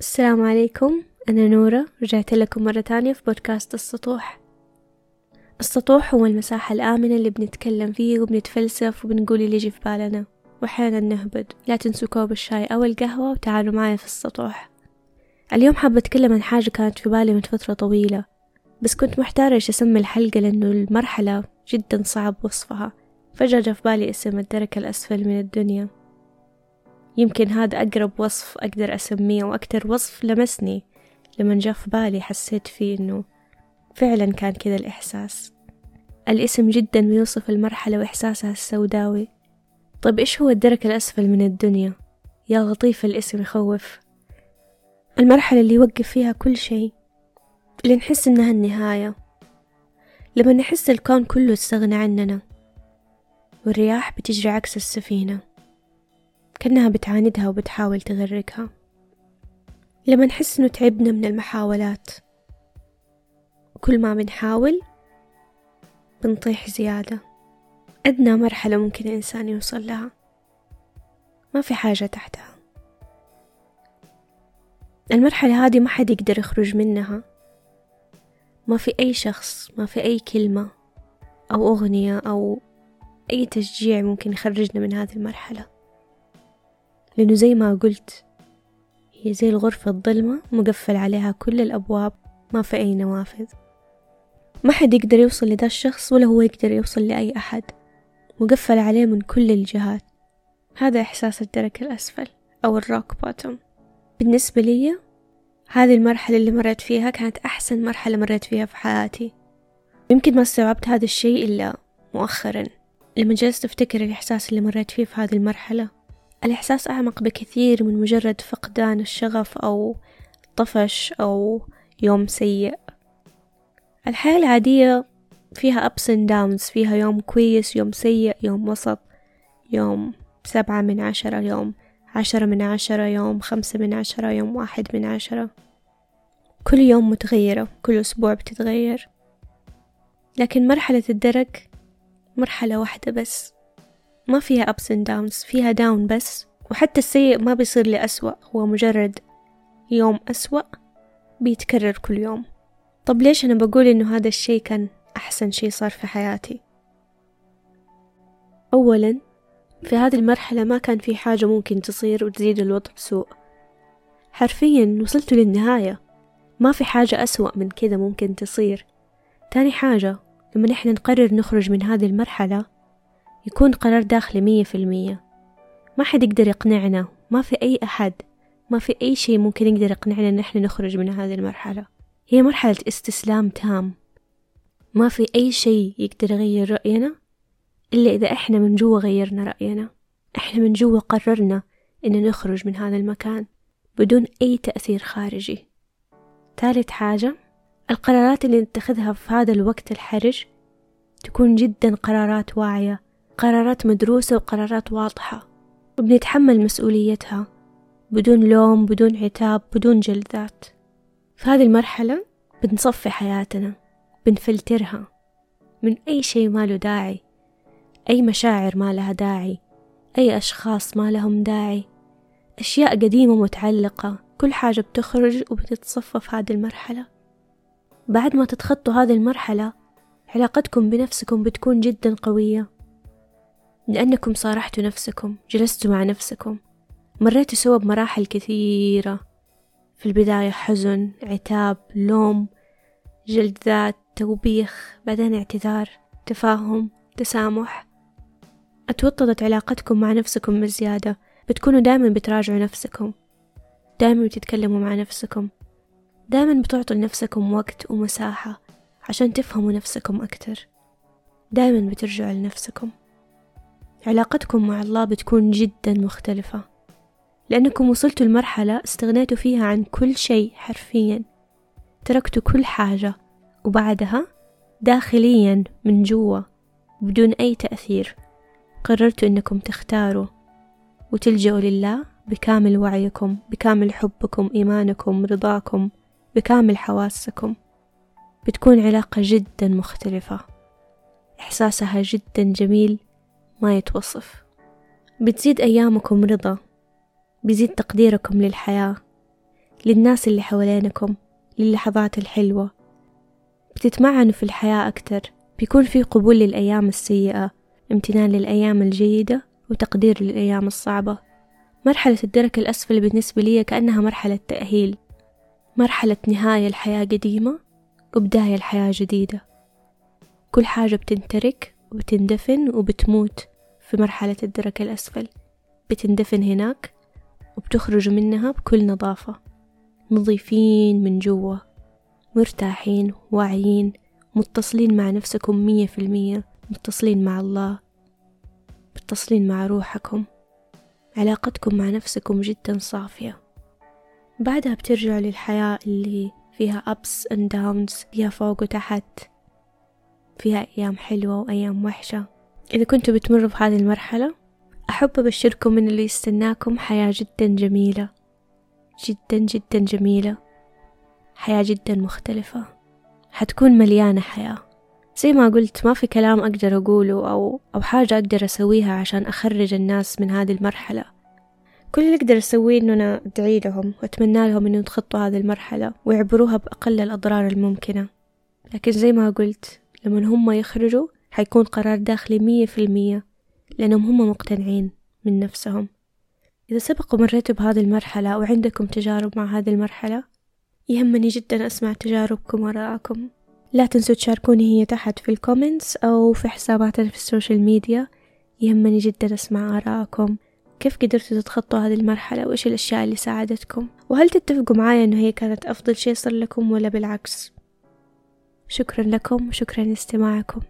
السلام عليكم. أنا نورة رجعت لكم مرة تانية في بودكاست السطوح. السطوح هو المساحة الآمنة اللي بنتكلم فيه وبنتفلسف وبنقول اللي يجي في بالنا. وأحيانا نهبد. لا تنسوا كوب الشاي أو القهوة وتعالوا معي في السطوح. اليوم حابة أتكلم عن حاجة كانت في بالي من فترة طويلة. بس كنت محتارة إيش أسمي الحلقة لأنه المرحلة جدا صعب وصفها. فجأة في بالي اسم الدرك الأسفل من الدنيا. يمكن هذا أقرب وصف أقدر أسميه وأكتر وصف لمسني. لما جاء في بالي حسيت فيه إنه فعلا كان كذا الإحساس. الاسم جدا بيوصف المرحلة وإحساسها السوداوي. طيب إيش هو الدرك الأسفل من الدنيا؟ يا لطيف الاسم يخوف. المرحلة اللي يوقف فيها كل شيء. اللي نحس إنها النهاية. لما نحس الكون كله استغنى عننا والرياح بتجري عكس السفينة. كأنها بتعاندها وبتحاول تغرقها. لما نحس إنه تعبنا من المحاولات كل ما بنحاول بنطيح زيادة. أدنى مرحلة ممكن الإنسان يوصل لها. ما في حاجة تحتها. المرحلة هذه ما حد يقدر يخرج منها. ما في أي شخص ما في أي كلمة أو أغنية أو أي تشجيع ممكن يخرجنا من هذه المرحلة. لأنه زي ما قلت هي زي الغرفة الظلمة مقفل عليها كل الأبواب ما في أي نوافذ. ما حد يقدر يوصل لذا الشخص ولا هو يقدر يوصل لأي أحد. مقفل عليه من كل الجهات. هذا إحساس الدرك الأسفل أو الروك بوتوم. بالنسبة لي هذه المرحلة اللي مريت فيها كانت أحسن مرحلة مريت فيها في حياتي. يمكن ما استوعبت هذا الشيء إلا مؤخرا. لما جلست أفتكر الإحساس اللي مريت فيه في هذه المرحلة الإحساس أعمق بكثير من مجرد فقدان الشغف أو طفش أو يوم سيء. الحياة العادية فيها ups and downs فيها يوم كويس يوم سيء يوم وسط يوم سبعة من عشرة يوم عشرة من عشرة يوم خمسة من عشرة يوم واحد من عشرة. كل يوم متغيرة كل أسبوع بتتغير. لكن مرحلة الدرك مرحلة واحدة بس. ما فيها ups and downs فيها down بس. وحتى السيء ما بيصير لي أسوأ هو مجرد يوم أسوأ بيتكرر كل يوم. طب ليش أنا بقول إنه هذا الشي كان أحسن شي صار في حياتي؟ أولا في هذه المرحلة ما كان في حاجة ممكن تصير وتزيد الوضع سوء حرفيا وصلت للنهاية. ما في حاجة أسوأ من كذا ممكن تصير. تاني حاجة لما نحن نقرر نخرج من هذه المرحلة يكون قرار داخلي مية في المية. ما حد يقدر يقنعنا ما في أي أحد ما في أي شيء ممكن يقدر يقنعنا إن إحنا نخرج من هذه المرحلة. هي مرحلة استسلام تام. ما في أي شيء يقدر يغير رأينا إلا إذا إحنا من جوا غيرنا رأينا. إحنا من جوا قررنا إن نخرج من هذا المكان بدون أي تأثير خارجي. ثالث حاجة القرارات اللي نتخذها في هذا الوقت الحرج تكون جدا قرارات واعية قرارات مدروسة وقرارات واضحة وبنتحمل مسؤوليتها بدون لوم بدون عتاب بدون جلدات. في هذه المرحلة بنصفي حياتنا بنفلترها. من أي شيء ما له داعي أي مشاعر ما لها داعي أي أشخاص ما لهم داعي أشياء قديمة متعلقة كل حاجة بتخرج وبتتصفى في هذه المرحلة. بعد ما تتخطوا هذه المرحلة علاقتكم بنفسكم بتكون جدا قوية. لأنكم صارحتوا نفسكم جلستوا مع نفسكم مريتوا سوا بمراحل كثيرة. في البداية حزن عتاب لوم جلد ذات توبيخ بعدين اعتذار تفاهم تسامح. أتوطدت علاقتكم مع نفسكم بزيادة بتكونوا دائما بتراجعوا نفسكم. دائما بتتكلموا مع نفسكم. دائما بتعطوا لنفسكم وقت ومساحة عشان تفهموا نفسكم أكتر. دائما بترجعوا لنفسكم. علاقتكم مع الله بتكون جدا مختلفة. لأنكم وصلتوا لمرحلة استغنيتوا فيها عن كل شيء حرفيا. تركتوا كل حاجة وبعدها داخليا من جوا بدون أي تأثير. قررتوا أنكم تختاروا وتلجأوا لله بكامل وعيكم بكامل حبكم إيمانكم رضاكم بكامل حواسكم. بتكون علاقة جدا مختلفة. إحساسها جدا جميل. ما يتوصف. بتزيد أيامكم رضا بيزيد تقديركم للحياة للناس اللي حوالينكم للحظات الحلوة. بتتمعنوا في الحياة أكتر بيكون في قبول للأيام السيئة امتنان للأيام الجيدة وتقدير للأيام الصعبة. مرحلة الدرك الأسفل بالنسبة لي كأنها مرحلة تأهيل. مرحلة نهاية الحياة قديمة وبداية الحياة جديدة. كل حاجة بتنترك وبتندفن وبتموت. في مرحلة الدرك الأسفل. بتندفن هناك وبتخرجوا منها بكل نظافة. نظيفين من جوا مرتاحين واعيين متصلين مع نفسكم مية في المية متصلين مع الله متصلين مع روحكم. علاقتكم مع نفسكم جدا صافية. بعدها بترجعوا للحياة اللي فيها ups and downs فيها فوق وتحت. فيها أيام حلوة وأيام وحشة. إذا كنتوا بتمروا بهذه المرحلة أحب أبشركم إن اللي يستناكم حياة جدا جميلة. جدا جدا جميلة. حياة جدا مختلفة. حتكون مليانة حياة. زي ما قلت ما في كلام أقدر أقوله أو أو حاجة أقدر أسويها عشان أخرج الناس من هذه المرحلة. كل اللي أقدر أسويه إنه أنا أدعي لهم وأتمنى لهم إنه يتخطوا هذه المرحلة ويعبروها بأقل الأضرار الممكنة. لكن زي ما قلت لما هم يخرجوا حيكون قرار داخلي مية في المية لأنهم هم مقتنعين من نفسهم. إذا سبق ومريتوا بهذه المرحلة وعندكم تجارب مع هذه المرحلة يهمني جدا أسمع تجاربكم وآراءكم لا تنسوا تشاركوني هي تحت في ال comments أو في حساباتنا في ال social media. يهمني جدا أسمع آراءكم كيف قدرتوا تتخطوا هذه المرحلة؟ وإيش الأشياء اللي ساعدتكم؟ وهل تتفقوا معايا إنه هي كانت أفضل شيء صار لكم ولا بالعكس؟ شكرا لكم وشكرا لاستماعكم.